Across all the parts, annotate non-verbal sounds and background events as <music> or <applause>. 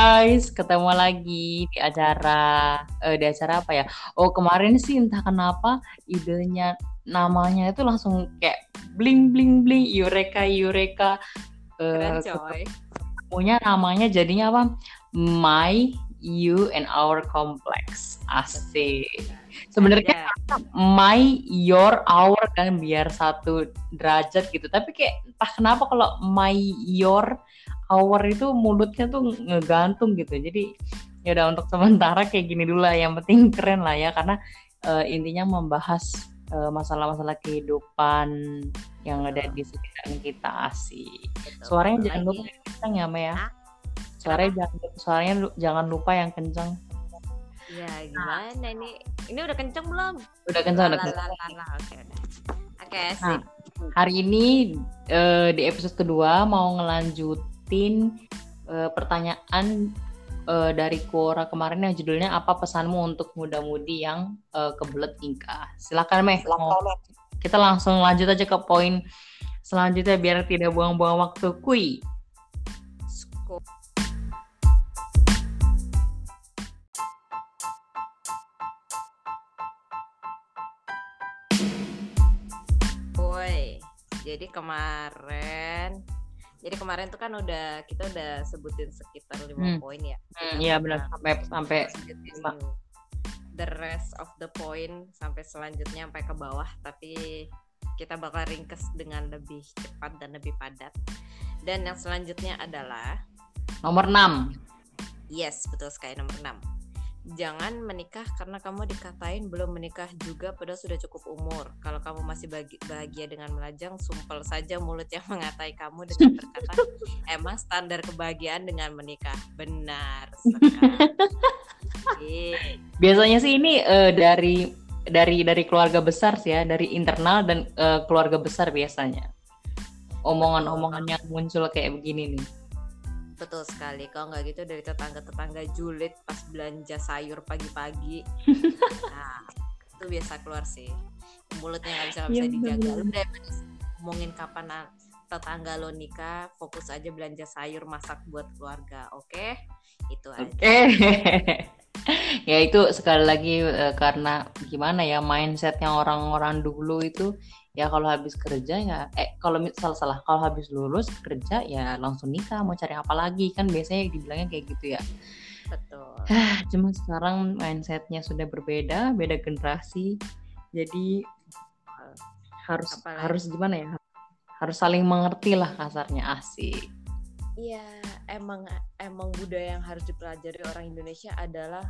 guys, ketemu lagi di acara uh, di acara apa ya? Oh kemarin sih entah kenapa idenya namanya itu langsung kayak bling bling bling Eureka Eureka. Uh, Keren coy. Punya namanya jadinya apa? My You and Our Complex. Asik. Sebenarnya my, your, our kan biar satu derajat gitu. Tapi kayak entah kenapa kalau my, your, hour itu mulutnya tuh ngegantung gitu. Jadi ya udah untuk sementara kayak gini dulu lah. Yang penting keren lah ya. Karena uh, intinya membahas masalah masalah-masalah kehidupan yang ada di sekitar kita asik. Suaranya jangan lupa yang kencang ya Maya. Suaranya jangan suaranya jangan lupa yang kencang. Ya gimana nah. ini? Ini udah kencang belum? Udah kencang udah kencang oke oke nah, hari ini uh, di episode kedua mau ngelanjut uh, pertanyaan uh, dari Quora kemarin yang judulnya apa pesanmu untuk muda-mudi yang uh, kebelet nikah. Silakan Meh. Silakan. Kita langsung lanjut aja ke poin selanjutnya biar tidak buang-buang waktu. Kui. Woi, jadi kemarin jadi kemarin tuh kan udah kita udah sebutin sekitar lima hmm. poin ya. Hmm, iya benar sampai sampai the rest of the point sampai selanjutnya sampai ke bawah tapi kita bakal ringkes dengan lebih cepat dan lebih padat. Dan yang selanjutnya adalah nomor 6. Yes, betul sekali nomor 6 jangan menikah karena kamu dikatain belum menikah juga padahal sudah cukup umur. Kalau kamu masih bahagia dengan melajang, sumpel saja mulut yang <laughs> mengatai kamu dengan berkata, emang standar kebahagiaan dengan menikah. Benar <laughs> Biasanya sih ini uh, dari dari dari keluarga besar sih ya, dari internal dan uh, keluarga besar biasanya. Omongan-omongan yang muncul kayak begini nih. Betul sekali. Kalau nggak gitu dari tetangga-tetangga julid pas belanja sayur pagi-pagi. <laughs> nah, itu biasa keluar sih. Mulutnya nggak bisa nggak bisa ya, dijaga. Lu udah ngomongin kapan tetangga lo nikah, fokus aja belanja sayur masak buat keluarga. Oke? Okay? Itu aja. Oke. Okay. <laughs> ya itu sekali lagi uh, karena gimana ya mindsetnya orang-orang dulu itu ya kalau habis kerja ya eh kalau salah salah. Kalau habis lulus kerja ya langsung nikah mau cari apa lagi? Kan biasanya dibilangnya kayak gitu ya. Betul. Cuma sekarang mindsetnya sudah berbeda beda generasi. Jadi harus Apalagi. harus gimana ya? Harus saling mengerti lah kasarnya asik. Iya emang emang budaya yang harus dipelajari orang Indonesia adalah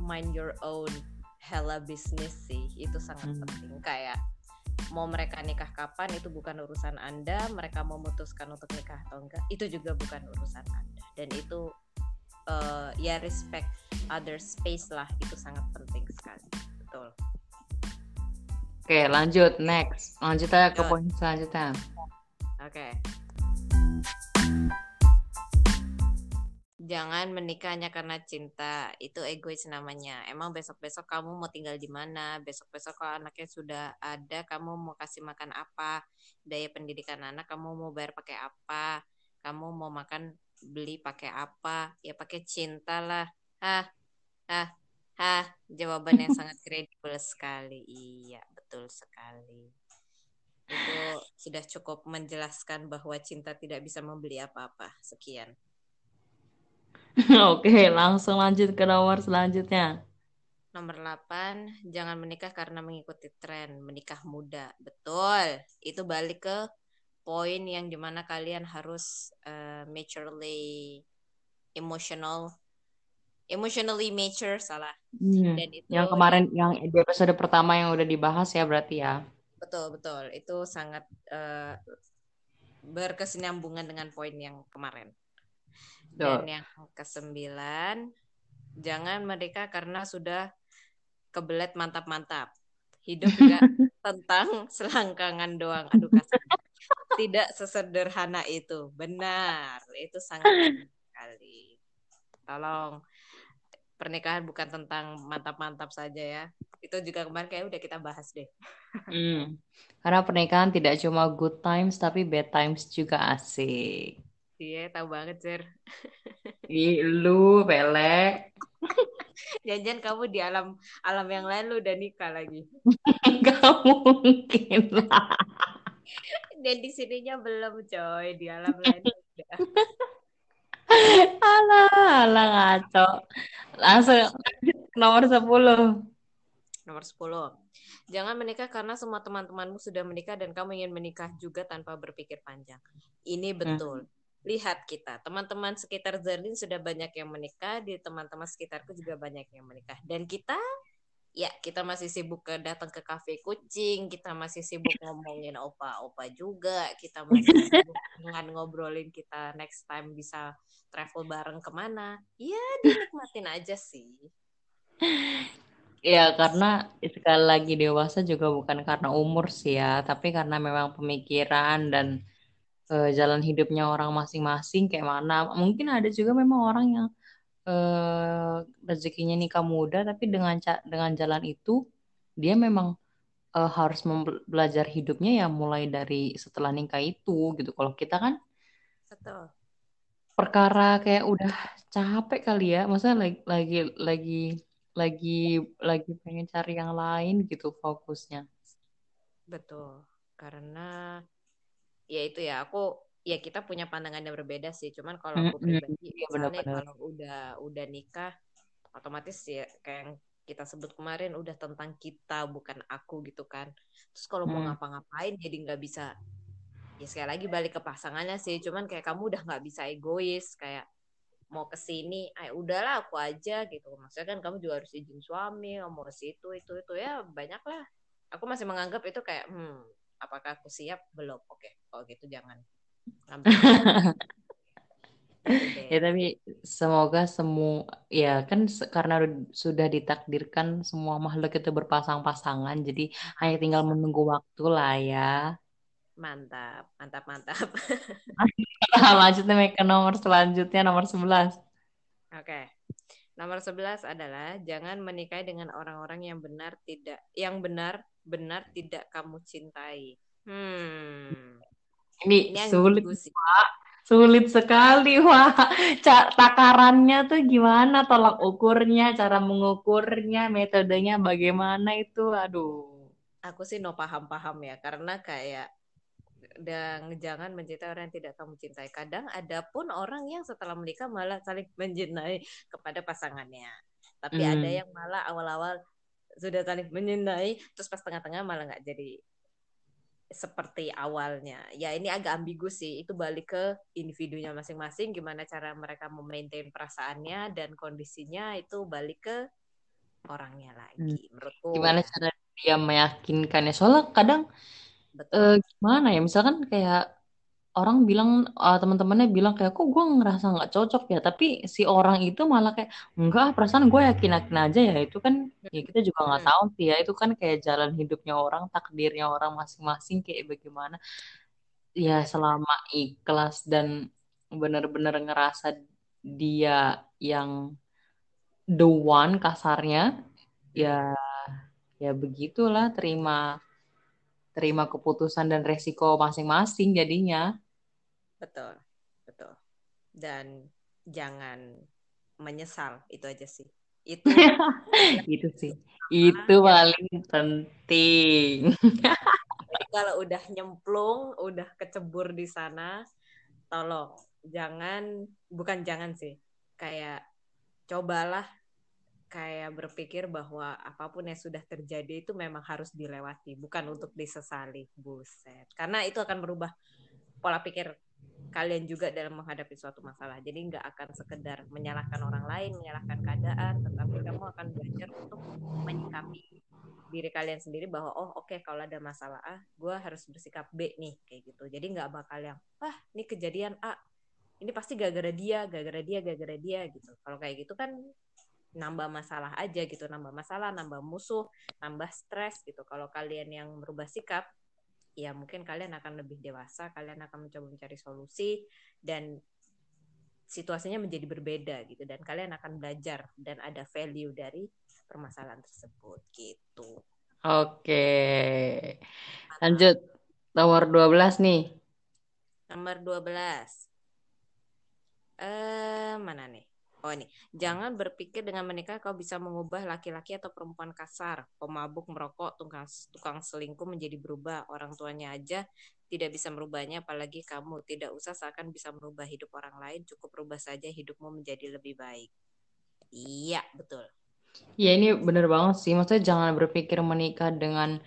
mind your own hella business sih. Itu sangat hmm. penting kayak mau mereka nikah kapan itu bukan urusan Anda, mereka memutuskan untuk nikah atau enggak itu juga bukan urusan Anda. Dan itu uh, ya respect other space lah itu sangat penting sekali. Betul. Oke, lanjut next. Lanjut aja ke poin selanjutnya. Oke. Jangan menikahnya karena cinta. Itu egois namanya. Emang besok besok kamu mau tinggal di mana? Besok besok kalau anaknya sudah ada kamu mau kasih makan apa? Daya pendidikan anak kamu mau bayar pakai apa? Kamu mau makan beli pakai apa? Ya pakai cinta lah. Ah ah ah jawaban yang sangat <laughs> kredibel sekali. Iya betul sekali. Itu sudah cukup menjelaskan bahwa cinta tidak bisa membeli apa-apa. Sekian <laughs> Oke, langsung lanjut ke nomor selanjutnya. Nomor 8, jangan menikah karena mengikuti tren, menikah muda. Betul. Itu balik ke poin yang di mana kalian harus uh, maturely emotional emotionally mature salah. Hmm. Dan itu yang kemarin yang di episode pertama yang udah dibahas ya berarti ya. Betul, betul. Itu sangat uh, berkesinambungan dengan poin yang kemarin. Dan yang kesembilan, jangan mereka karena sudah kebelet mantap-mantap. Hidup juga <laughs> tentang selangkangan doang. Aduh kasar. Tidak sesederhana itu. Benar. Itu sangat sekali. Tolong pernikahan bukan tentang mantap-mantap saja ya. Itu juga kemarin kayak udah kita bahas deh. Hmm. Karena pernikahan tidak cuma good times tapi bad times juga asik. Iya, tahu banget, Sir. <laughs> Ih, lu pelek. <laughs> Jangan kamu di alam alam yang lain lu udah nikah lagi. <laughs> Gak mungkin lah. Dan di sininya belum, coy. Di alam lain udah. Alah, alah ngaco. Langsung nomor 10. Nomor 10. Jangan menikah karena semua teman-temanmu sudah menikah dan kamu ingin menikah juga tanpa berpikir panjang. Ini betul. Hmm. Lihat kita, teman-teman sekitar Zerlin sudah banyak yang menikah, di teman-teman sekitarku juga banyak yang menikah. Dan kita ya kita masih sibuk ke datang ke kafe kucing, kita masih sibuk ngomongin opa-opa juga, kita masih <laughs> sibuk dengan ngobrolin kita next time bisa travel bareng ke mana. Ya dinikmatin aja sih. Ya karena sekali lagi dewasa juga bukan karena umur sih ya, tapi karena memang pemikiran dan uh, jalan hidupnya orang masing-masing kayak mana. Mungkin ada juga memang orang yang uh, rezekinya nikah muda, tapi dengan dengan jalan itu dia memang uh, harus belajar hidupnya ya mulai dari setelah nikah itu gitu. Kalau kita kan Betul. perkara kayak udah capek kali ya, maksudnya lagi lagi lagi lagi lagi pengen cari yang lain gitu fokusnya. Betul. Karena ya itu ya aku ya kita punya pandangan yang berbeda sih. Cuman kalau aku pribadi ya, misalnya bener -bener. kalau udah udah nikah otomatis ya kayak yang kita sebut kemarin udah tentang kita bukan aku gitu kan. Terus kalau hmm. mau ngapa-ngapain jadi nggak bisa ya sekali lagi balik ke pasangannya sih. Cuman kayak kamu udah nggak bisa egois kayak mau ke sini, eh udahlah aku aja gitu. Maksudnya kan kamu juga harus izin suami, mau ke situ itu itu ya banyak lah. Aku masih menganggap itu kayak hmm apakah aku siap belum? Oke, kalau gitu jangan. <laughs> ya tapi semoga semua ya kan karena sudah ditakdirkan semua makhluk itu berpasang-pasangan jadi hanya tinggal menunggu waktu lah ya mantap mantap mantap <laughs> Lanjutnya ke nomor selanjutnya nomor 11. Oke. Nomor 11 adalah jangan menikahi dengan orang-orang yang benar tidak yang benar benar tidak kamu cintai. Hmm. Ini, Ini sulit, Pak. Sulit sekali, Wah. Takarannya tuh gimana? Tolak ukurnya, cara mengukurnya, metodenya bagaimana itu? Aduh. Aku sih no paham-paham ya, karena kayak dan jangan mencintai orang yang tidak kamu cintai. Kadang ada pun orang yang setelah menikah malah saling mencintai kepada pasangannya. Tapi hmm. ada yang malah awal-awal sudah saling mencintai, terus pas tengah-tengah malah nggak jadi seperti awalnya. Ya ini agak ambigu sih. Itu balik ke individunya masing-masing. Gimana cara mereka memaintain perasaannya dan kondisinya itu balik ke orangnya lagi. Hmm. Menurutku. Gimana cara dia meyakinkannya? Soalnya kadang Betul. Uh, gimana ya? Misalkan kayak orang bilang uh, teman-temannya bilang kayak kok gue ngerasa nggak cocok ya? Tapi si orang itu malah kayak enggak perasaan gue yakin yakin aja ya. Itu kan ya kita juga nggak tahu sih ya. Itu kan kayak jalan hidupnya orang takdirnya orang masing-masing kayak bagaimana. Ya selama ikhlas dan benar-benar ngerasa dia yang the one kasarnya ya ya begitulah terima terima keputusan dan resiko masing-masing jadinya. Betul, betul. Dan jangan menyesal, itu aja sih. Itu <laughs> itu sih. Itu paling penting. Jadi kalau udah nyemplung, udah kecebur di sana, tolong jangan bukan jangan sih. Kayak cobalah kayak berpikir bahwa apa pun yang sudah terjadi itu memang harus dilewati, bukan untuk disesali. Buset. Karena itu akan merubah pola pikir kalian juga dalam menghadapi suatu masalah. Jadi nggak akan sekedar menyalahkan orang lain, menyalahkan keadaan, tetapi kamu akan belajar untuk menyikapi diri kalian sendiri bahwa oh oke okay, kalau ada masalah A, gue harus bersikap B nih kayak gitu. Jadi nggak bakal yang wah ini kejadian A, ini pasti gara-gara dia, gara-gara dia, gara-gara dia gitu. Kalau kayak gitu kan nambah masalah aja gitu nambah masalah nambah musuh nambah stres gitu kalau kalian yang merubah sikap ya mungkin kalian akan lebih dewasa kalian akan mencoba mencari solusi dan situasinya menjadi berbeda gitu dan kalian akan belajar dan ada value dari permasalahan tersebut gitu. Oke. Lanjut nomor 12 nih. Nomor 12. eh mana nih? Oh ini, jangan berpikir dengan menikah kau bisa mengubah laki-laki atau perempuan kasar, pemabuk, merokok, tukang, tukang selingkuh menjadi berubah. Orang tuanya aja tidak bisa merubahnya, apalagi kamu. Tidak usah seakan bisa merubah hidup orang lain, cukup rubah saja hidupmu menjadi lebih baik. Iya, betul. Ya ini bener banget sih. Maksudnya jangan berpikir menikah dengan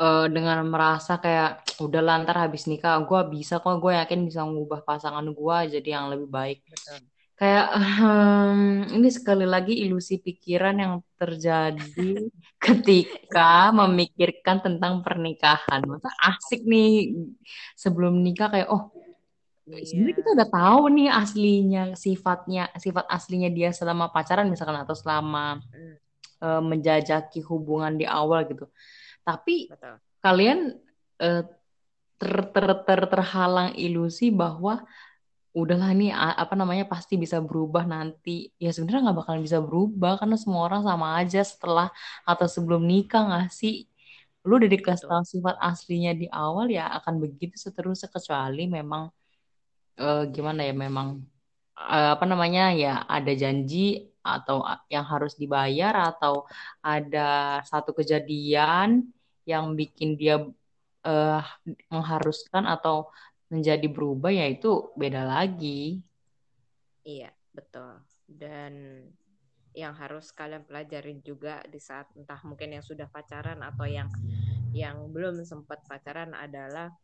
uh, dengan merasa kayak udah lantar habis nikah gue bisa kok gue yakin bisa mengubah pasangan gue jadi yang lebih baik. Betul kayak um, ini sekali lagi ilusi pikiran yang terjadi <laughs> ketika memikirkan tentang pernikahan. Masa asik nih sebelum nikah kayak oh iya. sebenarnya kita udah tahu nih aslinya sifatnya sifat aslinya dia selama pacaran misalkan atau selama mm. uh, menjajaki hubungan di awal gitu. Tapi Betul. kalian uh, ter, ter, ter terhalang ilusi bahwa udahlah nih apa namanya pasti bisa berubah nanti. Ya sebenarnya nggak bakalan bisa berubah karena semua orang sama aja setelah atau sebelum nikah nggak sih? Lu udah dikasih tahu sifat aslinya di awal ya akan begitu seterusnya kecuali memang uh, gimana ya memang uh, apa namanya ya ada janji atau yang harus dibayar atau ada satu kejadian yang bikin dia uh, mengharuskan atau menjadi berubah ya itu beda lagi. Iya, betul. Dan yang harus kalian pelajarin juga di saat entah mungkin yang sudah pacaran atau yang yang belum sempat pacaran adalah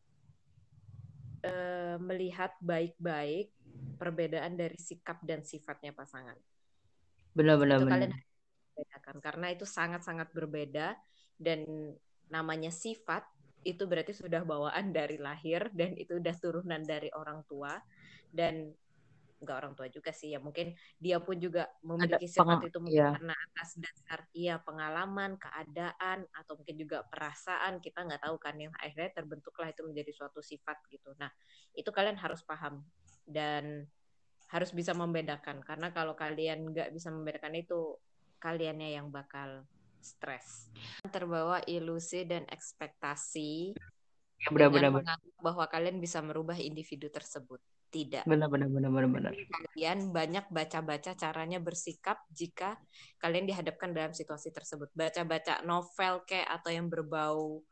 uh, melihat baik-baik perbedaan dari sikap dan sifatnya pasangan. Benar-benar. Itu kalian bedakan karena itu sangat-sangat berbeda dan namanya sifat itu berarti sudah bawaan dari lahir dan itu udah turunan dari orang tua dan enggak orang tua juga sih ya mungkin dia pun juga memiliki sifat itu mungkin iya. karena atas dasar iya pengalaman keadaan atau mungkin juga perasaan kita nggak tahu kan yang akhirnya terbentuklah itu menjadi suatu sifat gitu nah itu kalian harus paham dan harus bisa membedakan karena kalau kalian nggak bisa membedakan itu kaliannya yang bakal stres. Terbawa ilusi dan ekspektasi ya, benar, dengan benar, menganggap bahwa kalian bisa merubah individu tersebut. Tidak. Benar benar benar benar benar. Kalian banyak baca-baca caranya bersikap jika kalian dihadapkan dalam situasi tersebut. Baca-baca novel kayak atau yang berbau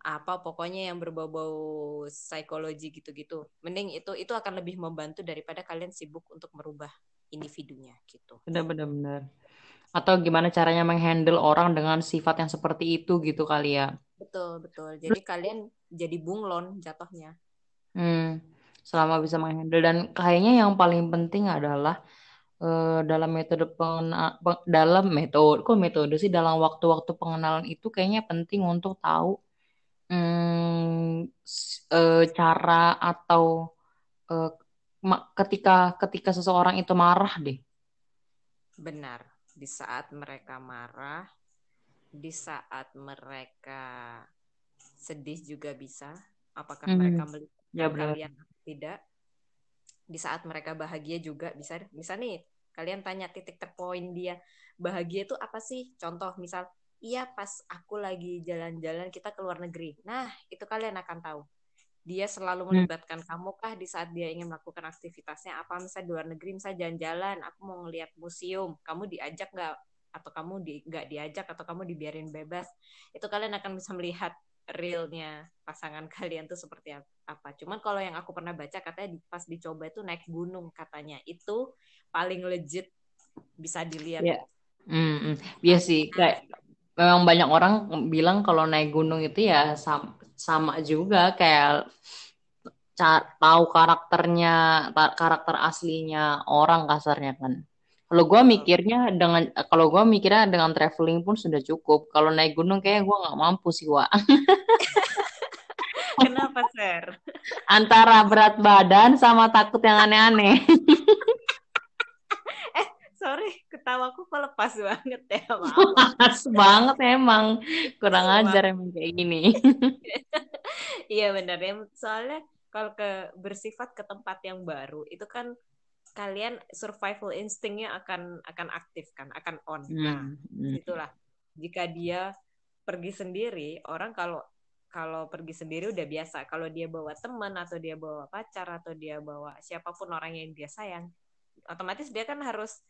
apa pokoknya yang berbau-bau psikologi gitu-gitu. Mending itu itu akan lebih membantu daripada kalian sibuk untuk merubah individunya gitu. Benar benar benar atau gimana caranya menghandle orang dengan sifat yang seperti itu gitu kali ya. Betul, betul. Jadi Terus, kalian jadi bunglon jatuhnya. Hmm, selama bisa menghandle dan kayaknya yang paling penting adalah uh, dalam metode pengena dalam metode kok metode sih dalam waktu-waktu pengenalan itu kayaknya penting untuk tahu hmm, uh, cara atau uh, ketika ketika seseorang itu marah deh. Benar di saat mereka marah, di saat mereka sedih juga bisa. Apakah hmm. mereka melihat ya, kalian atau tidak? Di saat mereka bahagia juga bisa. Bisa nih, kalian tanya titik terpoin dia bahagia itu apa sih? Contoh misal, iya pas aku lagi jalan-jalan kita ke luar negeri. Nah, itu kalian akan tahu dia selalu hmm. melibatkan hmm. kamu kah di saat dia ingin melakukan aktivitasnya apa misalnya di luar negeri misalnya jalan-jalan aku mau ngeliat museum kamu diajak nggak atau kamu di nggak diajak atau kamu dibiarin bebas itu kalian akan bisa melihat realnya pasangan <laughs> kalian tuh seperti apa cuman kalau yang aku pernah baca katanya pas dicoba itu naik gunung katanya itu paling legit bisa dilihat yeah. mm -hmm. Iya sih kayak memang banyak orang bilang kalau naik gunung itu ya sama sama juga kayak tahu karakternya karakter aslinya orang kasarnya kan. Kalau gue mikirnya dengan kalau gue mikirnya dengan traveling pun sudah cukup. Kalau naik gunung kayak gue nggak mampu sih wa <laughs> kenapa ser? Antara berat badan sama takut yang aneh-aneh. <laughs> Eh sorry ketawaku kok lepas banget ya <laughs> lepas banget emang kurang ajar emang kayak gini <laughs> iya benar ya soalnya kalau ke bersifat ke tempat yang baru itu kan kalian survival instingnya akan akan aktif kan akan on hmm. nah hmm. itulah jika dia pergi sendiri orang kalau kalau pergi sendiri udah biasa. Kalau dia bawa teman atau dia bawa pacar atau dia bawa siapa pun orang yang dia sayang, otomatis dia kan harus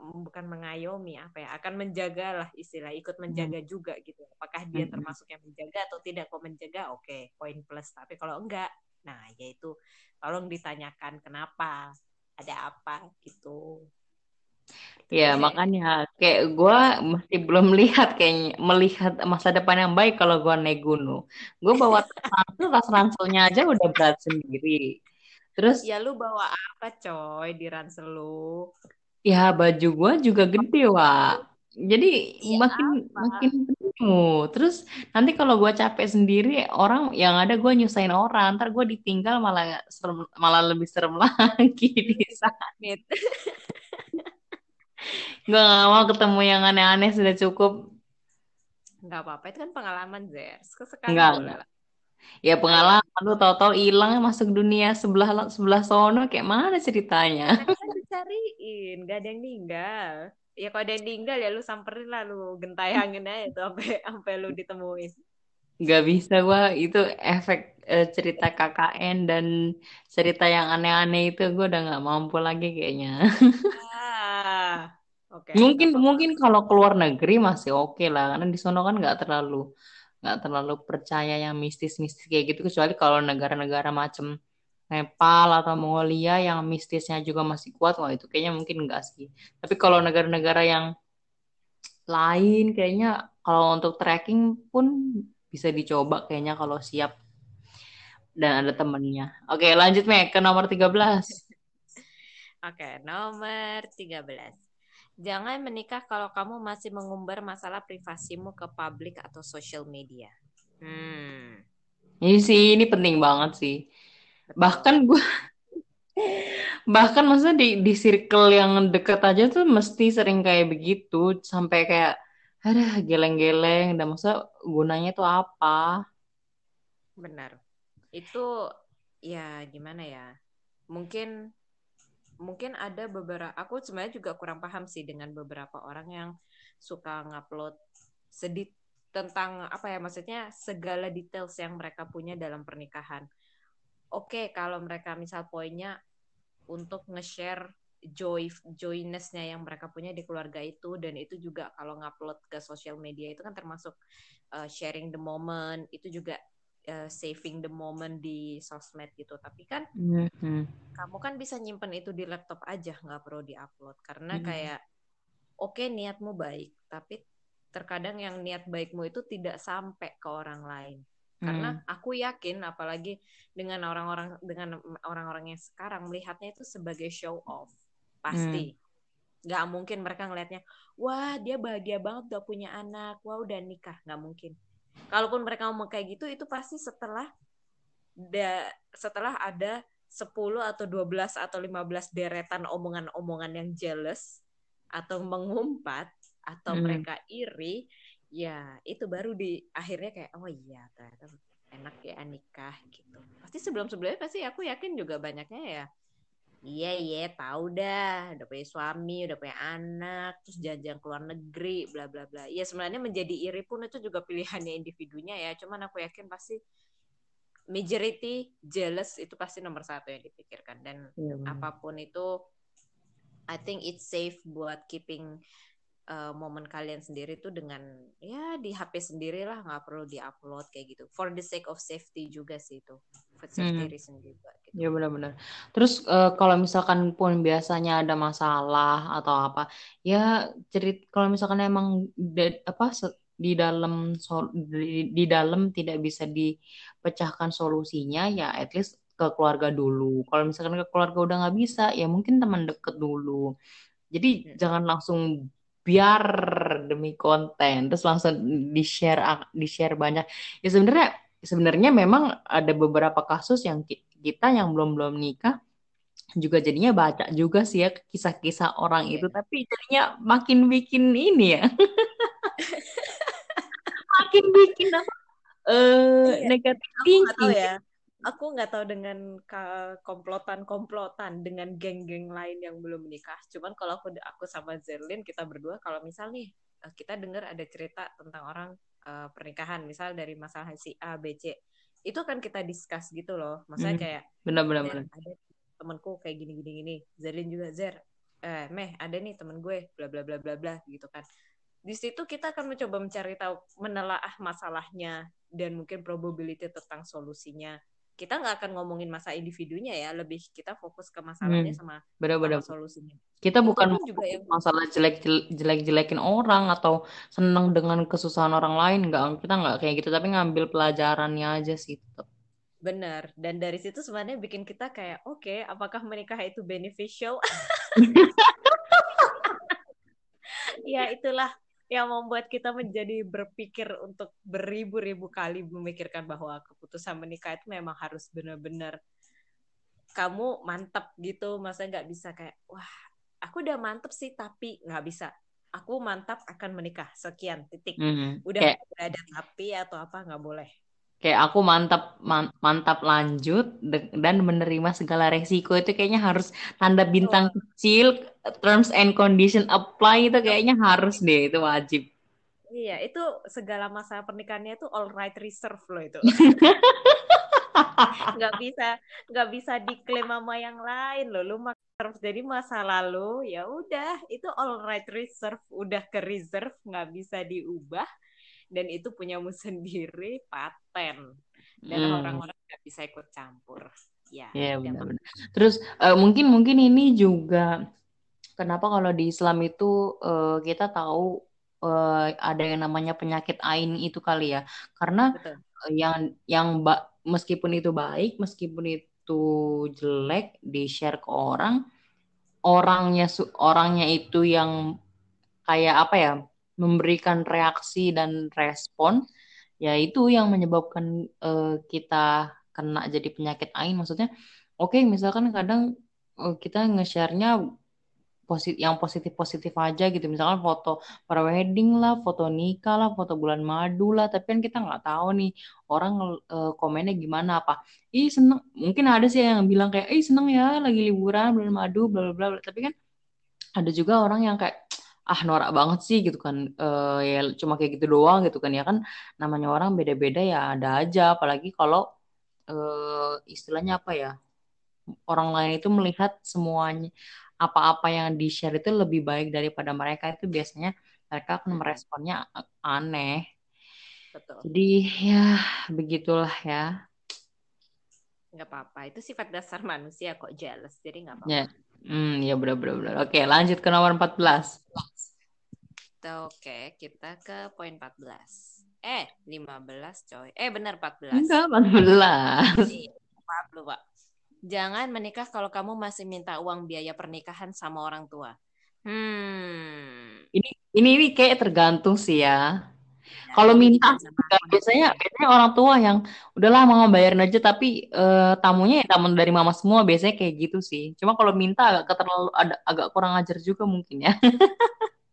bukan mengayomi apa ya, akan menjaga lah istilah, ikut menjaga hmm. juga gitu. Apakah dia hmm. termasuk yang menjaga atau tidak? Kalau menjaga, oke, okay, poin plus. Tapi kalau enggak, nah yaitu tolong ditanyakan kenapa, ada apa gitu. Ya, makanya kayak gue masih belum lihat kayaknya melihat masa depan yang baik kalau gue naik gunung. Gue bawa ransel, <laughs> tas ranselnya aja udah berat sendiri. Terus ya lu bawa apa coy di ransel lu? Ya baju gue juga gede, Wak. Jadi ya makin apa? makin penuh. Terus nanti kalau gue capek sendiri, orang yang ada gue nyusahin orang. Ntar gue ditinggal malah serem, malah lebih serem <laughs> lagi di sana. <laughs> gue gak mau ketemu yang aneh-aneh sudah cukup nggak apa-apa itu kan pengalaman Zer sekarang nggak, enggak. ya pengalaman lu tau-tau hilang masuk dunia sebelah sebelah sono kayak mana ceritanya kan dicariin gak ada yang meninggal ya kalau ada yang meninggal ya lu samperin lah lu gentayangin aja tuh sampai <laughs> sampai lu ditemuin Gak bisa gua itu efek uh, cerita KKN dan cerita yang aneh-aneh itu gue udah nggak mampu lagi kayaknya. Ah, Okay. Mungkin mungkin kalau keluar negeri masih oke okay lah karena di sono kan nggak terlalu nggak terlalu percaya yang mistis-mistis kayak gitu kecuali kalau negara-negara macam Nepal atau Mongolia yang mistisnya juga masih kuat wah itu kayaknya mungkin enggak sih. Tapi kalau negara-negara yang lain kayaknya kalau untuk trekking pun bisa dicoba kayaknya kalau siap dan ada temennya. Oke, lanjut Mek ke nomor 13. <laughs> Oke, nomor 13. Jangan menikah kalau kamu masih mengumbar masalah privasimu ke publik atau social media. Hmm. Ini sih ini penting banget sih. Bahkan gue bahkan maksudnya di di circle yang deket aja tuh mesti sering kayak begitu sampai kayak ada geleng-geleng dan masa gunanya tuh apa? Benar. Itu ya gimana ya? Mungkin mungkin ada beberapa aku sebenarnya juga kurang paham sih dengan beberapa orang yang suka ngupload sedih tentang apa ya maksudnya segala details yang mereka punya dalam pernikahan. Oke, okay, kalau mereka misal poinnya untuk nge-share joy joynessnya yang mereka punya di keluarga itu dan itu juga kalau ngupload ke sosial media itu kan termasuk uh, sharing the moment itu juga uh, saving the moment di sosmed gitu tapi kan mm-hmm. kamu kan bisa nyimpen itu di laptop aja nggak perlu diupload karena mm-hmm. kayak oke okay, niatmu baik tapi terkadang yang niat baikmu itu tidak sampai ke orang lain karena mm. aku yakin apalagi dengan orang-orang dengan orang-orang yang sekarang melihatnya itu sebagai show off pasti mm. nggak mungkin mereka ngelihatnya wah dia bahagia banget udah punya anak wah udah nikah nggak mungkin kalaupun mereka ngomong kayak gitu itu pasti setelah da, setelah ada 10 atau 12 atau 15 deretan omongan-omongan yang jealous atau mengumpat atau hmm. mereka iri ya itu baru di akhirnya kayak oh iya ternyata enak ya nikah gitu. Pasti sebelum sebelumnya pasti aku yakin juga banyaknya ya iya iya tahu dah udah punya suami udah punya anak terus jajan keluar negeri bla bla bla. Ya sebenarnya menjadi iri pun itu juga pilihannya individunya ya cuman aku yakin pasti majority jealous itu pasti nomor satu yang dipikirkan. Dan ya, apa pun itu I think it's safe buat keeping uh, momen kalian sendiri tuh dengan ya di HP sendiri lah nggak perlu diupload kayak gitu for the sake of safety juga sih itu for safety hmm. reason juga gitu. ya benar-benar terus uh, kalau misalkan pun biasanya ada masalah atau apa ya cerit kalau misalkan emang de, apa di dalam di, di dalam tidak bisa dipecahkan solusinya ya at least ke keluarga dulu. Kalau misalkan ke keluarga udah nggak bisa, ya mungkin teman deket dulu. Jadi hmm. jangan langsung biar demi konten. Terus langsung di share di share banyak. Ya sebenarnya sebenarnya memang ada beberapa kasus yang kita yang belum belum nikah juga jadinya baca juga sih ya kisah-kisah orang itu. Iya. tapi jadinya makin bikin ini ya. <laughs> Makin bikin apa uh, negatif tinggi ya aku nggak tahu dengan komplotan-komplotan dengan geng-geng lain yang belum menikah. Cuman kalau aku aku sama Zerlin kita berdua kalau misal nih eh, kita dengar ada cerita tentang orang uh, pernikahan misal dari masalah si A B C itu kan kita discuss gitu loh. Maksudnya hmm. kayak benar-benar ada temanku kayak gini gini Zerin juga Zer eh meh ada nih temen gue bla bla bla bla bla gitu kan. Di situ kita akan mencoba mencari tahu menelaah masalahnya dan mungkin probability tentang solusinya kita nggak akan ngomongin masa individunya ya lebih kita fokus ke masalahnya hmm. sama, bener -bener. sama solusinya kita bukan juga yang masalah jelek jelek jelekin orang atau seneng dengan kesusahan orang lain nggak kita nggak kayak gitu tapi ngambil pelajarannya aja sih tetap benar dan dari situ sebenarnya bikin kita kayak oke okay, apakah menikah itu beneficial <laughs> ya itulah yang membuat kita menjadi berpikir untuk beribu-ribu kali memikirkan bahwa keputusan menikah itu memang harus benar-benar kamu mantap gitu. Masa nggak bisa kayak wah aku udah mantap sih tapi nggak bisa. Aku mantap akan menikah. Sekian titik. Mm -hmm. udah kayak, ada tapi atau apa nggak boleh kayak aku mantap man, mantap lanjut dan menerima segala resiko itu kayaknya harus tanda bintang oh. kecil terms and condition apply itu kayaknya harus deh itu wajib. Iya itu segala masa pernikahannya itu all right reserve loh itu. <laughs> Nggak bisa nggak bisa diklaim sama yang lain loh. Lu terus jadi masa lalu ya udah itu all right reserve udah ke reserve nggak bisa diubah dan itu punyamu <laughs> sendiri paten. Dan hmm. orang-orang nggak bisa ikut campur. Ya yeah, benar-benar. terus uh, mungkin mungkin ini juga kenapa kalau di Islam itu uh, kita tahu uh, ada yang namanya penyakit ain itu kali ya. Karena Betul. yang yang ba meskipun itu baik meskipun itu jelek di share ke orang orangnya orangnya itu yang kayak apa ya memberikan reaksi dan respon ya itu yang menyebabkan uh, kita kena jadi penyakit ain. Maksudnya oke okay, misalkan kadang uh, kita nge-share-nya posit yang positif-positif aja gitu. Misalkan foto wedding lah foto nikah lah foto bulan madu lah. Tapi kan kita nggak tahu nih orang uh, komennya gimana apa. Ih seneng mungkin ada sih yang bilang kayak ih seneng ya lagi liburan bulan madu bla bla bla. Tapi kan ada juga orang yang kayak ah norak banget sih gitu kan. Uh, ya cuma kayak gitu doang gitu kan ya kan. Namanya orang beda-beda ya ada aja. Apalagi kalau uh, istilahnya apa ya orang lain itu melihat semuanya apa-apa yang di share itu lebih baik daripada mereka. Itu biasanya mereka akan meresponnya aneh. Betul. jadi ya begitulah ya. Nggak apa-apa. Itu sifat dasar manusia kok jealous. Jadi nggak apa-apa. Ya. Hmm, ya benar-benar. Oke, lanjut ke nomor 14. Oke, kita ke poin 14. Eh, 15 coy. Eh, benar 14. Enggak, 14. Maaf lu, Pak. Jangan menikah kalau kamu masih minta uang biaya pernikahan sama orang tua. Hmm. Ini ini, ini kayak tergantung sih ya. Kalau minta biasanya biasanya orang tua yang udahlah mau bayarin aja tapi uh, tamunya ya tamu dari mama semua biasanya kayak gitu sih. Cuma kalau minta agak terlalu ada agak kurang ajar juga mungkin ya.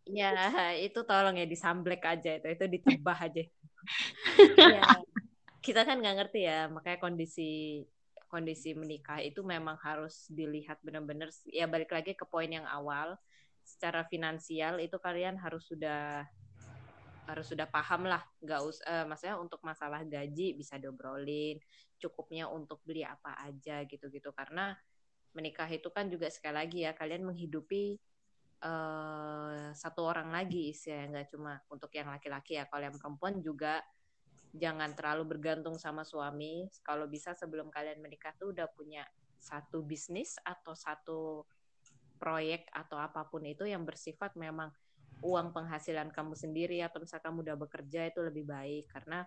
Ya, itu tolong ya disamblek aja itu, itu ditebah aja. <laughs> ya, kita kan nggak ngerti ya, makanya kondisi kondisi menikah itu memang harus dilihat benar-benar ya balik lagi ke poin yang awal secara finansial itu kalian harus sudah harus sudah paham lah nggak us uh, maksudnya untuk masalah gaji bisa diobrolin cukupnya untuk beli apa aja gitu-gitu. Karena menikah itu kan juga sekali lagi ya kalian menghidupi uh, satu orang lagi ya nggak cuma untuk yang laki-laki ya. Kalau yang perempuan juga jangan terlalu bergantung sama suami. Kalau bisa sebelum kalian menikah tuh udah punya satu bisnis atau satu proyek atau apa pun itu yang bersifat memang uang penghasilan kamu sendiri atau misalnya kamu udah bekerja itu lebih baik karena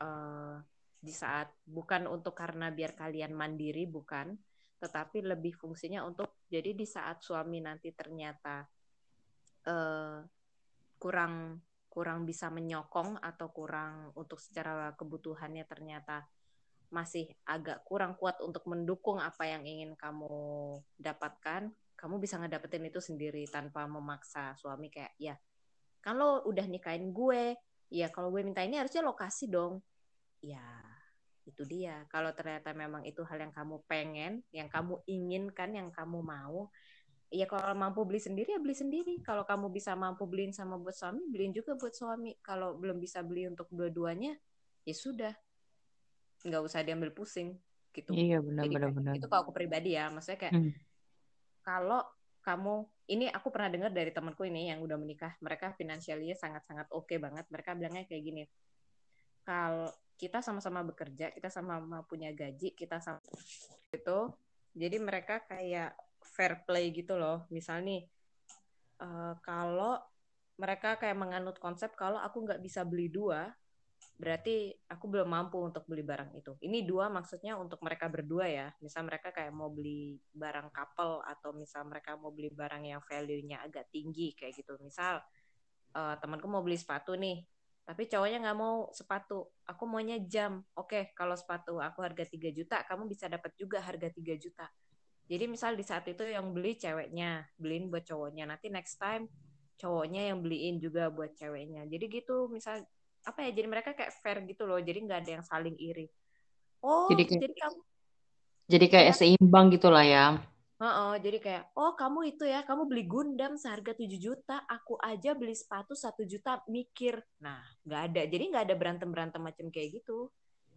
uh, di saat bukan untuk karena biar kalian mandiri bukan tetapi lebih fungsinya untuk jadi di saat suami nanti ternyata uh, kurang kurang bisa menyokong atau kurang untuk secara kebutuhannya ternyata masih agak kurang kuat untuk mendukung apa yang ingin kamu dapatkan kamu bisa ngedapetin itu sendiri tanpa memaksa suami kayak ya lo udah nikahin gue ya kalau gue minta ini harusnya lokasi dong. Ya itu dia. Kalau ternyata memang itu hal yang kamu pengen yang kamu inginkan yang kamu mau ya kalau mampu beli sendiri ya beli sendiri. Kalau kamu bisa mampu beliin sama buat suami beliin juga buat suami. Kalau belum bisa beli untuk dua-duanya ya sudah. Nggak usah diambil pusing gitu. Iya benar Jadi benar benar. itu kalau aku pribadi ya maksudnya kayak Hmm. Kalau kamu ini aku pernah dengar dari temanku ini yang udah menikah mereka finansialnya sangat-sangat oke banget. Mereka bilangnya kayak gini kalau kita sama-sama bekerja kita sama-sama punya gaji kita sama itu jadi mereka kayak fair play gitu loh. Misal nih eh, kalau mereka kayak menganut konsep kalau aku nggak bisa beli dua berarti aku belum mampu untuk beli barang itu. Ini dua maksudnya untuk mereka berdua ya. Misal mereka kayak mau beli barang couple atau misal mereka mau beli barang yang value-nya agak tinggi kayak gitu. Misal eh, temanku mau beli sepatu nih, tapi cowoknya nggak mau sepatu. Aku maunya jam. Oke, kalau sepatu aku harga 3 juta, kamu bisa dapat juga harga 3 juta. Jadi misal di saat itu yang beli ceweknya, beliin buat cowoknya. Nanti next time cowoknya yang beliin juga buat ceweknya. Jadi gitu misal apa ya jadi mereka kayak fair gitu loh jadi nggak ada yang saling iri. Oh Jadi jadi, kayak- kamu jadi kayak Iya. seimbang gitu lah ya. Heeh, jadi kayak oh kamu itu ya kamu beli Gundam seharga 7 juta aku aja beli sepatu satu juta mikir. Nah nggak ada jadi nggak ada berantem berantem macam kayak gitu.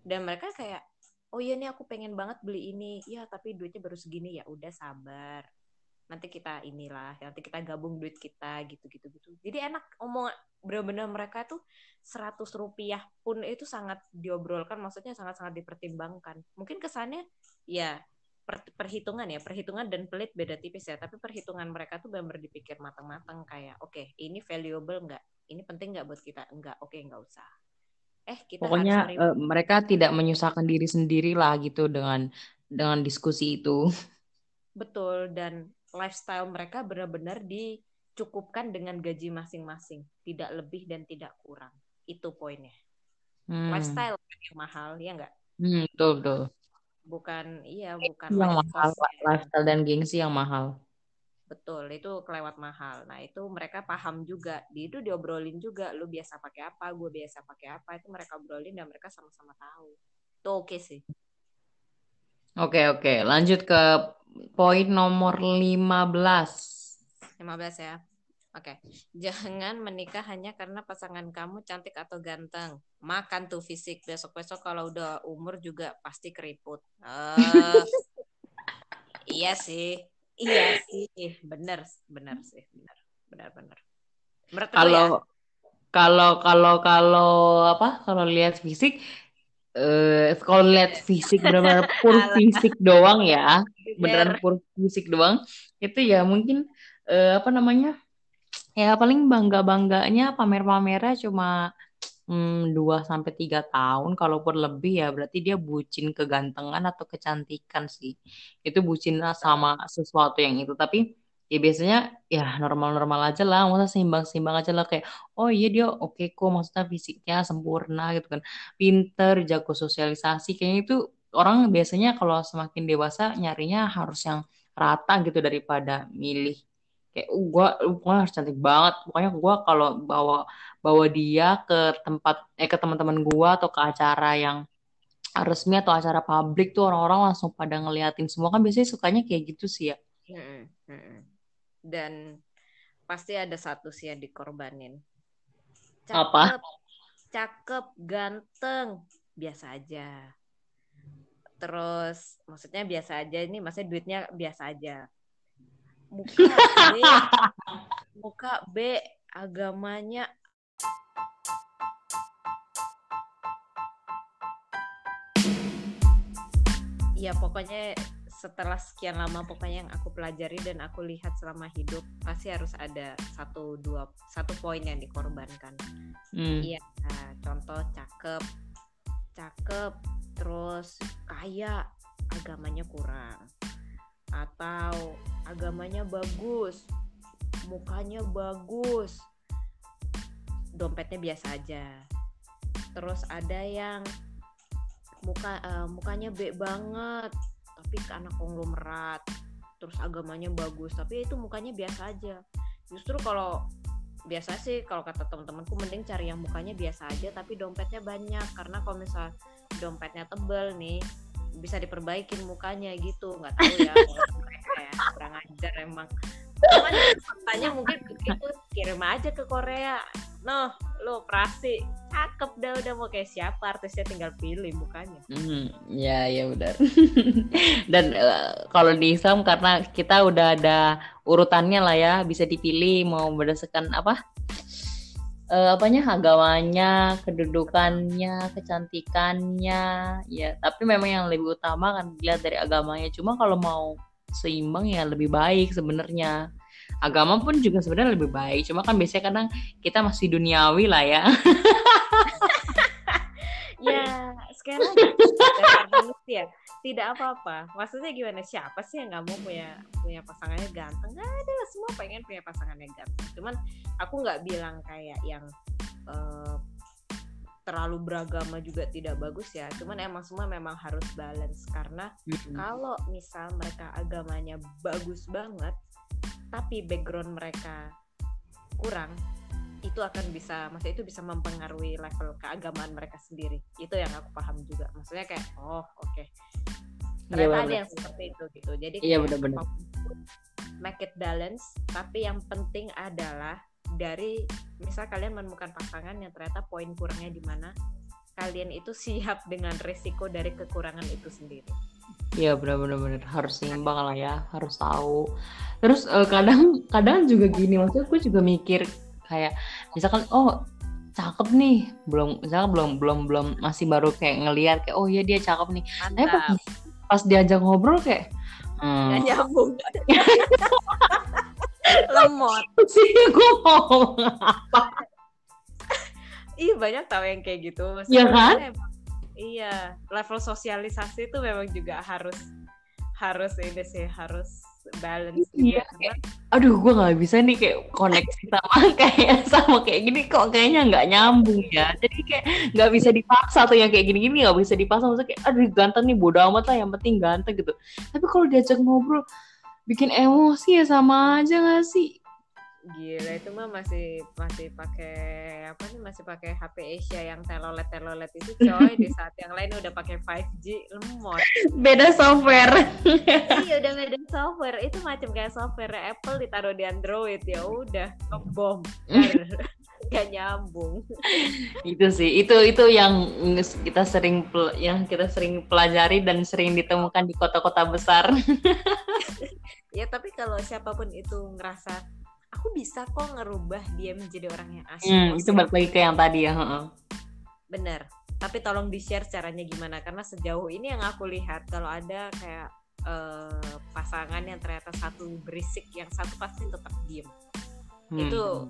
Dan mereka kayak oh iya nih aku pengen banget beli ini. Ya tapi duitnya baru segini ya udah sabar nanti kita inilah nanti kita gabung duit kita gitu gitu. Gitu jadi enak omong bener-bener mereka tuh 100 rupiah pun itu sangat diobrolkan maksudnya sangat-sangat dipertimbangkan. Mungkin kesannya ya per- perhitungan ya perhitungan dan pelit beda tipis ya tapi perhitungan mereka tuh benar dipikir matang-matang kayak oke ini valuable nggak? Ini penting nggak buat kita? Enggak oke nggak usah. Eh kita pokoknya harus eh, mereka tidak menyusahkan diri sendiri lah gitu dengan dengan diskusi itu. Betul dan lifestyle mereka benar-benar dicukupkan dengan gaji masing-masing tidak lebih dan tidak kurang itu poinnya Hmm. lifestyle yang mahal ya nggak Hmm, betul betul bukan iya bukan yang mahal cost lifestyle dan gengsi yang mahal Betul, itu kelewat mahal. Nah, itu mereka paham juga. Di itu diobrolin juga, lu biasa pakai apa, gue biasa pakai apa, itu mereka obrolin dan mereka sama-sama tahu. Itu oke sih. Oke oke lanjut ke poin nomor 15 15 ya. Oke. Jangan menikah hanya karena pasangan kamu cantik atau ganteng. Makan tuh fisik. Besok-besok kalau udah umur juga pasti keriput. Eh, iya sih. Iya sih. Bener, bener sih. Bener, bener, bener. Menurut ya. kalau kalau kalau kalau apa kalau lihat fisik eh kalau lihat fisik benar-benar <laughs> pur fisik doang ya Bener. beneran pur fisik doang itu ya mungkin eh, apa namanya ya paling bangga bangganya pamer-pamernya cuma hmm, 2 sampai tiga tahun kalaupun lebih ya berarti dia bucin kegantengan atau kecantikan sih itu bucin sama sesuatu yang itu tapi ya biasanya ya normal-normal aja lah. Masa seimbang-seimbang aja lah. Kayak oh iya dia oke kok. Maksudnya fisiknya sempurna gitu kan. Pinter jago sosialisasi. Kayaknya itu orang biasanya kalau semakin dewasa nyarinya harus yang rata gitu daripada milih. Kayak uh, gua gua harus cantik banget. Pokoknya gua kalau bawa bawa dia ke tempat eh ke teman-teman gua atau ke acara yang resmi atau acara publik tuh orang-orang langsung pada ngeliatin semua. Kan biasanya sukanya kayak gitu sih ya. Mm-mm, mm-mm. Dan pasti ada satu sih yang dikorbanin. Apa? Cakep, cakep, ganteng, biasa aja. Terus maksudnya biasa aja ini, maksudnya duitnya biasa aja. Muka B, <laughs> muka B, agamanya ya pokoknya setelah sekian lama pokoknya yang aku pelajari dan aku lihat selama hidup pasti harus ada satu dua satu poin yang dikorbankan. Hmm. iya nah, contoh cakep cakep terus kaya agamanya kurang. Atau agamanya bagus mukanya bagus dompetnya biasa aja. Terus ada yang muka eh, mukanya B banget tapi ke anak konglomerat terus agamanya bagus tapi itu mukanya biasa aja. Justru kalau biasa sih kalau kata teman-temanku mending cari yang mukanya biasa aja tapi dompetnya banyak. Karena kalau misal dompetnya tebel nih bisa diperbaikin mukanya gitu. Nggak tahu ya <laughs> mereka ya kurang ajar emang. Cuman faktanya mungkin begitu kirim aja ke Korea. Noh lo prasi cakep dah udah mau kayak siapa artisnya tinggal pilih mukanya. Hmm, ya ya benar. <laughs> Dan uh, kalau di Islam karena kita udah ada urutannya lah ya bisa dipilih mau berdasarkan apa? Uh, apanya? Agamanya kedudukannya kecantikannya ya. Tapi memang yang lebih utama kan dilihat dari agamanya. Cuma kalau mau seimbang ya lebih baik sebenarnya agama pun juga sebenarnya lebih baik. Cuma kan biasanya kadang kita masih duniawi lah ya. <laughs> Ya sekarang manusia tidak apa-apa. Maksudnya gimana? Siapa sih yang nggak mau punya punya pasangannya ganteng? Nggak ada lah. Semua pengen punya pasangannya ganteng. Cuman aku nggak bilang kayak yang uh, terlalu beragama juga tidak bagus ya. Cuman emang semua memang harus balance. Karena mm-hmm. kalau misal mereka agamanya bagus banget tapi background mereka kurang itu akan bisa maksudnya itu bisa mempengaruhi level keagamaan mereka sendiri. Itu yang aku paham juga. Maksudnya kayak oh oke. Okay. ternyata ya, ada yang seperti itu gitu. Jadi iya benar-benar. make it balance. Tapi yang penting adalah dari misal kalian menemukan pasangan yang ternyata poin kurangnya di mana kalian itu siap dengan resiko dari kekurangan itu sendiri. Iya benar-benar harus seimbang lah ya harus tahu. Terus uh, kadang kadang juga gini maksudnya aku juga mikir kayak misalkan oh cakep nih belum misalkan belum belum belum masih baru kayak ngelihat kayak oh iya dia cakep nih. Tapi pas, pas diajak ngobrol kayak hmm. nyambung. <laughs> lemot sih gue mau apa ih banyak tau yang kayak gitu Iya kan emang, iya level sosialisasi itu memang juga harus harus ini sih harus balance. Iya kayak, aduh gue nggak bisa nih kayak koneksi sama <laughs> kayak sama kayak gini kok kayaknya nggak nyambung ya. Jadi kayak nggak bisa dipaksa tuh yang kayak gini gini nggak bisa dipaksa. Maksudnya kayak aduh ganteng nih bodoh amat lah yang penting ganteng gitu. Tapi kalau diajak ngobrol bikin emosi ya sama aja gak sih gila itu mah masih masih pakai apa nih masih pakai HP Asia yang telolet telolet itu coy. Di saat yang lain udah pakai 5G lemot. Beda software. Iya udah beda software. Itu macam kayak software Apple ditaruh di Android. Ya udah ngebom. <laughs> Gak nyambung. Itu sih itu itu yang kita sering yang kita sering pelajari dan sering ditemukan di kota-kota besar. <laughs> Ya tapi kalau siapa pun itu ngerasa aku bisa kok ngerubah dia menjadi orang yang asik hmm, itu balik lagi ke yang tadi ya bener tapi tolong di share caranya gimana karena sejauh ini yang aku lihat kalau ada kayak uh, pasangan yang ternyata satu berisik yang satu pasti tetap diem. Hmm. itu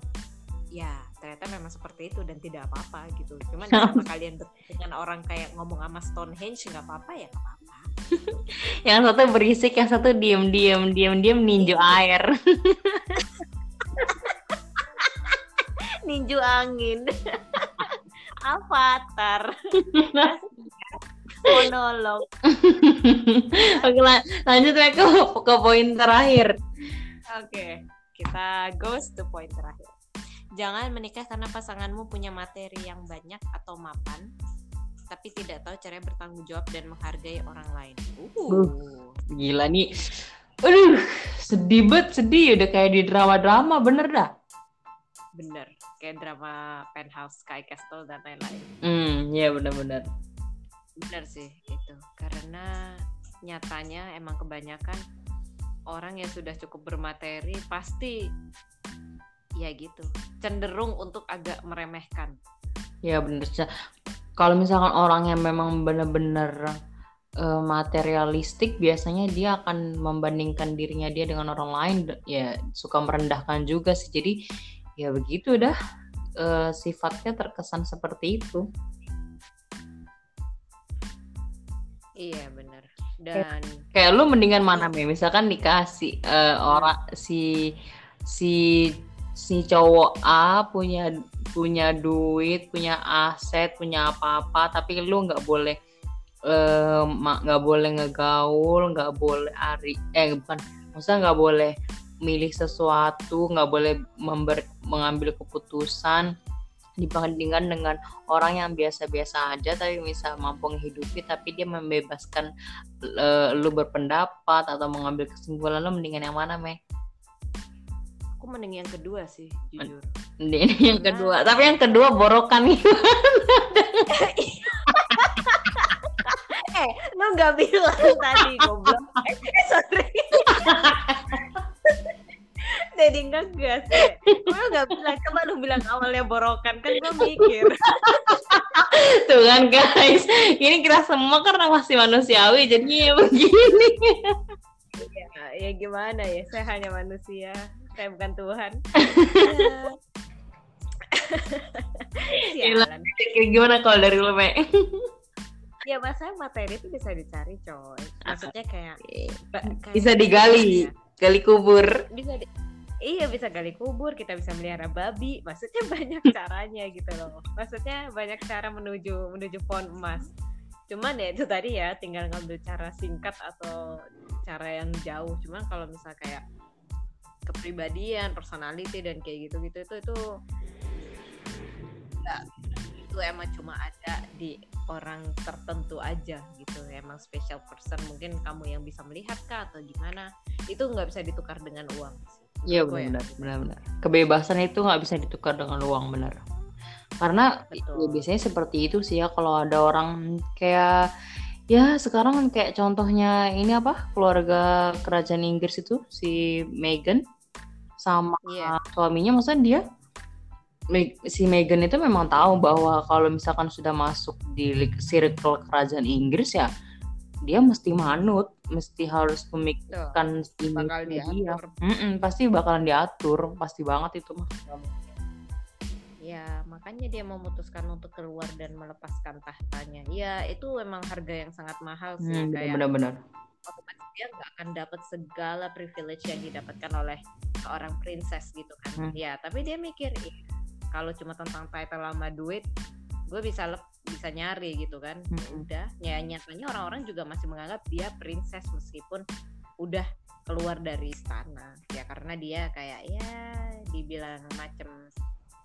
ya ternyata memang seperti itu dan tidak apa-apa gitu. Cuman <laughs> sama kalian dengan orang kayak ngomong sama Stonehenge nggak apa-apa ya nggak apa-apa. <laughs> Yang satu berisik yang satu diem diem diem diem ninju iya. air <laughs> ninju angin. <laughs> Avatar. <laughs> Monolog. Oke lan lanjut ya ke ke poin terakhir. Oke kita goes to poin terakhir. Jangan menikah karena pasanganmu punya materi yang banyak atau mapan tapi tidak tahu cara bertanggung jawab dan menghargai orang lain. Uh, gila nih. Aduh, sedih banget, sedih udah kayak di drama-drama, bener dah. Bener, kayak drama Penthouse, Sky Castle dan lain-lain. Hmm, iya bener-bener. Bener sih itu, karena nyatanya emang kebanyakan orang yang sudah cukup bermateri pasti ya gitu cenderung untuk agak meremehkan. Ya bener kalau misalkan orang yang memang benar-benar uh, materialistik biasanya dia akan membandingkan dirinya dia dengan orang lain. Ya suka merendahkan juga sih. Jadi ya begitu dah uh, sifatnya terkesan seperti itu. Iya benar. Dan kayak, lu mendingan mana nih misalkan dikasih uh, orang si si si cowok A punya punya duit, punya aset, punya apa-apa, tapi lu nggak boleh nggak uh, boleh ngegaul, nggak boleh ari, eh bukan, maksudnya nggak boleh milih sesuatu, nggak boleh member, mengambil keputusan dibandingkan dengan orang yang biasa-biasa aja tapi bisa mampu menghidupi tapi dia membebaskan uh, lu berpendapat atau mengambil kesimpulan lu mendingan yang mana meh? Aku mending yang kedua sih, jujur. Ini yang kedua, tapi yang kedua borokan <laughs> eh, lu nggak bilang <laughs> tadi goblok. Eh, sorry. <laughs> Jadi ngegas ya. Gue gak bilang, coba lu bilang awalnya borokan kan gue mikir. <laughs> Tuh kan guys, ini kita semua karena masih manusiawi jadinya ya begini. ya, ya gimana ya, saya hanya manusia, saya bukan Tuhan. Sialan. Gimana kalau dari lu, Me? Ya masa materi itu bisa dicari coy. Maksudnya kayak, kayak bisa digali ya. gali kubur. Bisa di, iya bisa gali kubur kita bisa melihara babi. Maksudnya <laughs> banyak caranya gitu loh. Maksudnya banyak cara menuju menuju pohon emas. Cuman ya itu tadi ya tinggal ngambil cara singkat atau cara yang jauh. Cuman kalau misal kayak kepribadian personality dan kayak gitu gitu itu itu itu emang cuma ada di orang tertentu aja gitu emang special person mungkin kamu yang bisa melihat kah atau gimana itu nggak bisa ditukar dengan uang Iya benar, ya. benar-benar. Kebebasan itu nggak bisa ditukar dengan uang benar. Karena ya, biasanya seperti itu sih ya kalau ada orang kayak ya sekarang kayak contohnya ini apa keluarga kerajaan Inggris itu si Meghan sama yeah. suaminya maksudnya dia si Meghan itu memang tahu bahwa kalau misalkan sudah masuk di circle kerajaan Inggris ya dia mesti manut, mesti harus memikirkan ini bakal dia. Mm -mm, pasti bakalan diatur, pasti banget itu mah. Ya, makanya dia memutuskan untuk keluar dan melepaskan tahtanya. Ya, itu emang harga yang sangat mahal sih hmm, kayak benar-benar. Otomatis dia nggak akan dapat segala privilege yang didapatkan oleh seorang princess gitu kan. Hmm. Ya, tapi dia mikir, kalau cuma tentang title lama duit gue bisa lep, bisa nyari gitu kan. Hmm. udah ya nyatanya orang-orang juga masih menganggap dia princess meskipun udah keluar dari istana. Ya karena dia kayak ya dibilang macem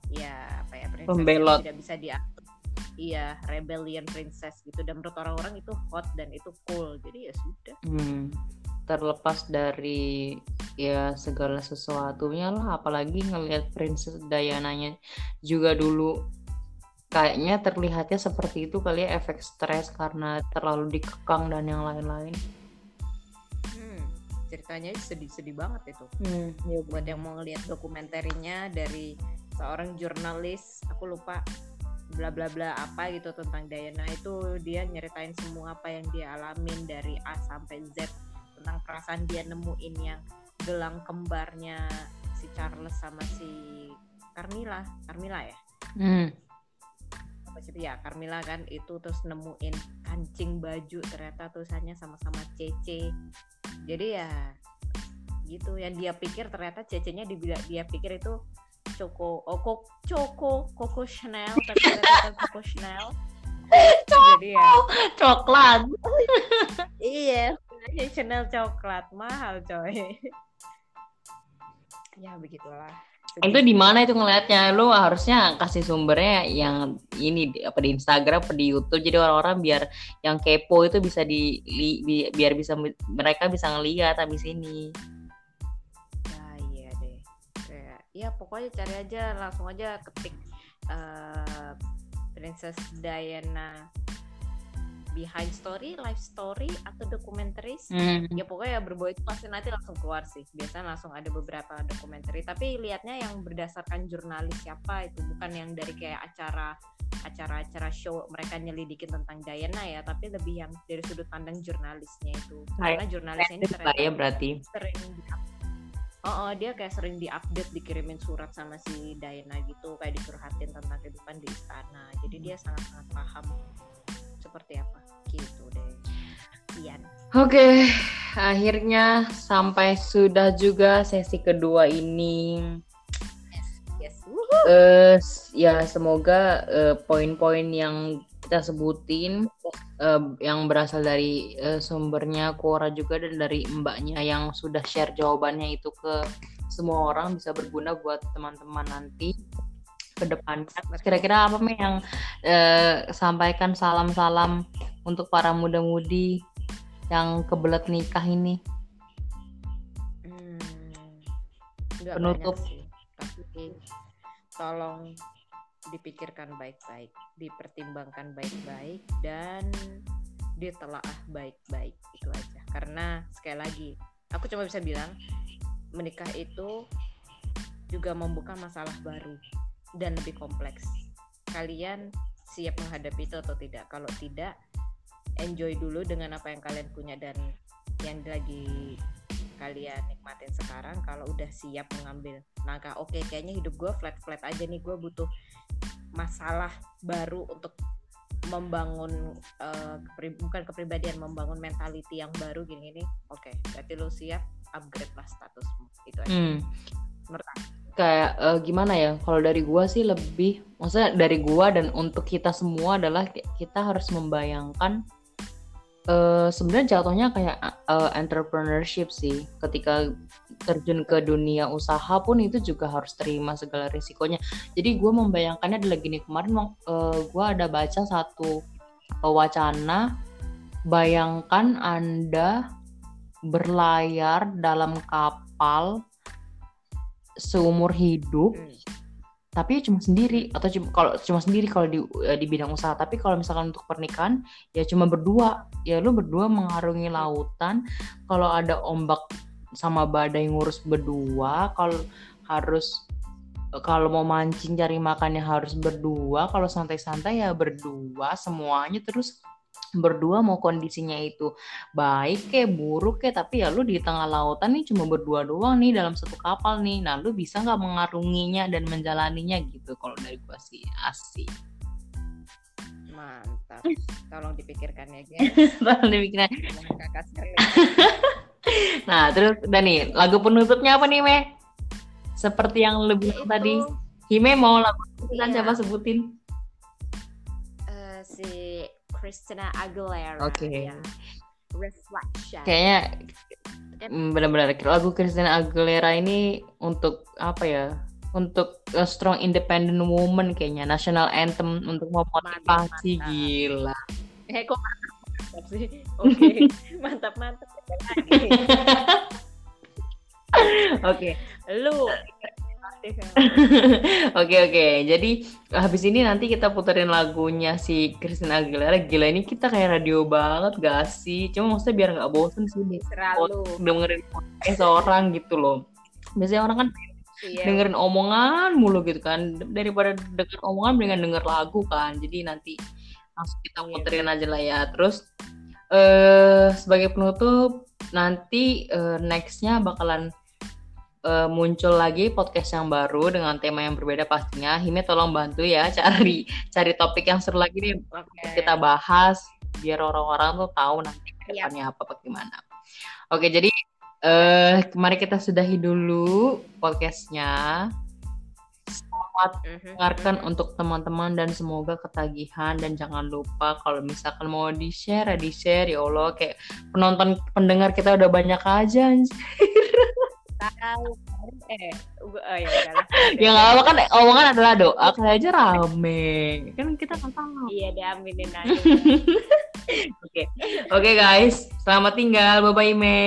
ya apa ya princess Pembelot. tidak bisa diatur iya rebellion princess gitu. Dan menurut orang-orang itu hot dan itu cool. Jadi ya sudah. Hmm terlepas dari ya segala sesuatunya lah. Apalagi ngelihat Princess Diana-nya juga dulu. Kayaknya terlihatnya seperti itu kali ya efek stres karena terlalu dikekang dan yang lain-lain. Hmm, ceritanya sedih-sedih banget itu. Hmm, ya buat yang mau ngelihat dokumenterinya dari seorang jurnalis aku lupa bla bla bla apa gitu tentang Diana itu dia nyeritain semua apa yang dia alamin dari A sampai Z tentang perasaan dia nemuin yang gelang kembarnya si Charles sama si Carmilla. Carmilla ya? Hmm. apa sih ya Carmilla kan itu terus nemuin kancing baju ternyata tulisannya sama-sama CC jadi ya gitu. Yang dia pikir ternyata CC-nya dia, dia pikir itu Choco oh kok Choco Coco Chanel tapi ternyata Coco Chanel. <laughs> Jadi ya. Coklat. Iya aja Chanel coklat mahal coy. Ya begitulah. Itu di mana itu ngelihatnya lu harusnya kasih sumbernya yang ini apa di Instagram apa di YouTube. Jadi orang-orang biar yang kepo itu bisa di li, biar bisa mereka bisa ngelihat habis ini. Nah iya deh. Kayak ya pokoknya cari aja langsung aja ketik uh, Princess Diana behind story, life story atau documentaries. Mm. Ya pokoknya ya berbau itu pasti nanti langsung keluar sih. Biasanya langsung ada beberapa dokumenter. Tapi lihatnya yang berdasarkan jurnalis siapa itu bukan yang dari kayak acara acara-acara show mereka nyelidikin tentang Diana ya, tapi lebih yang dari sudut pandang jurnalisnya itu. Karena jurnalisnya ini ternyata ya berarti sering Oh, oh, dia kayak sering diupdate, dikirimin surat sama si Diana gitu, kayak dicurhatin tentang kehidupan di istana. Jadi dia sangat-sangat paham seperti apa? Gitu deh. Ian. Oke okay. akhirnya sampai sudah juga sesi kedua ini. Yes, yes. Uh, ya semoga uh, poin-poin yang kita sebutin uh, yang berasal dari uh, sumbernya Quora juga dan dari mbaknya yang sudah share jawabannya itu ke semua orang bisa berguna buat teman-teman nanti ke depan. Kira-kira apa nih yang eh, sampaikan salam-salam untuk para muda-mudi yang kebelet nikah ini? Hmm. Penutup. Tapi tolong dipikirkan baik-baik, dipertimbangkan baik-baik dan ditelaah baik-baik itu aja. Karena sekali lagi, aku cuma bisa bilang menikah itu juga membuka masalah baru dan lebih kompleks. Kalian siap menghadapi itu atau tidak? Kalau tidak, enjoy dulu dengan apa yang kalian punya dan yang lagi kalian nikmatin sekarang. Kalau udah siap mengambil langkah, oke kayaknya hidup gue flat-flat aja nih, gue butuh masalah baru untuk membangun uh, kepri- bukan kepribadian membangun mentality yang baru gini gini oke berarti lo siap upgrade lah statusmu itu aja Hmm. menurut aku. Kayak eh, gimana ya kalau dari gua sih lebih maksudnya dari gua dan untuk kita semua adalah ki- kita harus membayangkan eh sebenarnya jatuhnya kayak eh, entrepreneurship sih. Ketika terjun ke dunia usaha pun itu juga harus terima segala risikonya. Jadi gua membayangkannya adalah gini kemarin eh, gua ada baca satu wacana bayangkan anda berlayar dalam kapal seumur hidup Hmm. tapi cuma sendiri. Atau cuma kalau cuma sendiri kalau di eh, di bidang usaha. Tapi kalau misalkan untuk pernikahan ya cuma berdua. Ya lu berdua mengarungi lautan. Kalau ada ombak sama badai ngurus berdua kalau harus kalau mau mancing cari makannya harus berdua. Kalau santai-santai ya berdua semuanya terus berdua mau kondisinya itu baik kayak buruk kayak tapi ya lu di tengah lautan nih cuma berdua doang nih dalam satu kapal nih. Nah lu bisa nggak mengarunginya dan menjalaninya gitu kalau dari gua sih asik. Mantap. <laughs> Tolong dipikirkan ya guys. <laughs> Tolong kakak sekali. <laughs> nah terus udah nih lagu penutupnya apa nih Me? Seperti yang Itu, tadi. Hime mau lagu penutupan Iya. siapa sebutin Christina Aguilera Oke. ya. Reflection. Kayaknya mm, benar-benar lagu Christina Aguilera ini untuk apa ya untuk a strong independent woman kayaknya national anthem untuk memotivasi. Mantap, mantap. gila. Eh kok mantap mantap sih? Oke <laughs> mantap mantap. <laughs> Lagi. Oke. Lu <laughs> Oke oke, jadi habis ini nanti kita puterin lagunya si Christina Aguilera. Gila ini kita kayak radio banget gak sih? Cuma maksudnya biar nggak bosen sih selalu dengerin podcast orang gitu loh. Biasanya orang kan iya dengerin omongan mulu gitu kan. Daripada denger omongan mendingan denger lagu kan. Jadi nanti langsung kita Iya. puterin aja lah ya. Terus eh sebagai penutup nanti eh, nextnya bakalan eh, muncul lagi podcast yang baru dengan tema yang berbeda pastinya. Hime tolong bantu ya cari cari topik yang seru lagi nih oke kita bahas biar orang-orang tuh tahu nanti Iya. ke depannya apa bagaimana. Oke jadi eh kemarin kita sudahi dulu podcastnya. Selamat Mhm, dengarkan mhm. untuk teman-teman dan semoga ketagihan dan jangan lupa kalau misalkan mau di share ya di share ya Allah kayak penonton pendengar kita udah banyak aja anjir. <laughs> tahu. Eh gua- oh, ya ya nggak apa kan omongan adalah doa. Kayak aja rame. Kan kita nggak tahu. Iya deh aminin aja. <laughs> Oke. Oke guys. Selamat tinggal. Bye bye me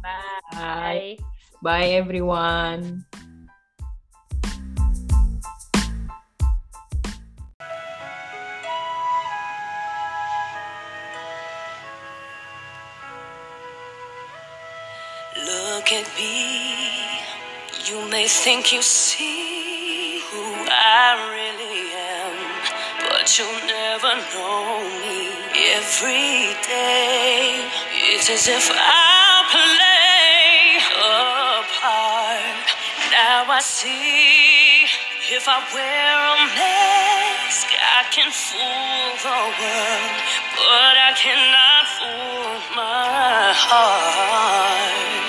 bye. Bye everyone Look at me. You may think you see who I really am, but you'll never know me. Every day, it's as if I play a part. Now I see if I wear a mask, I can fool the world, but I cannot fool my heart.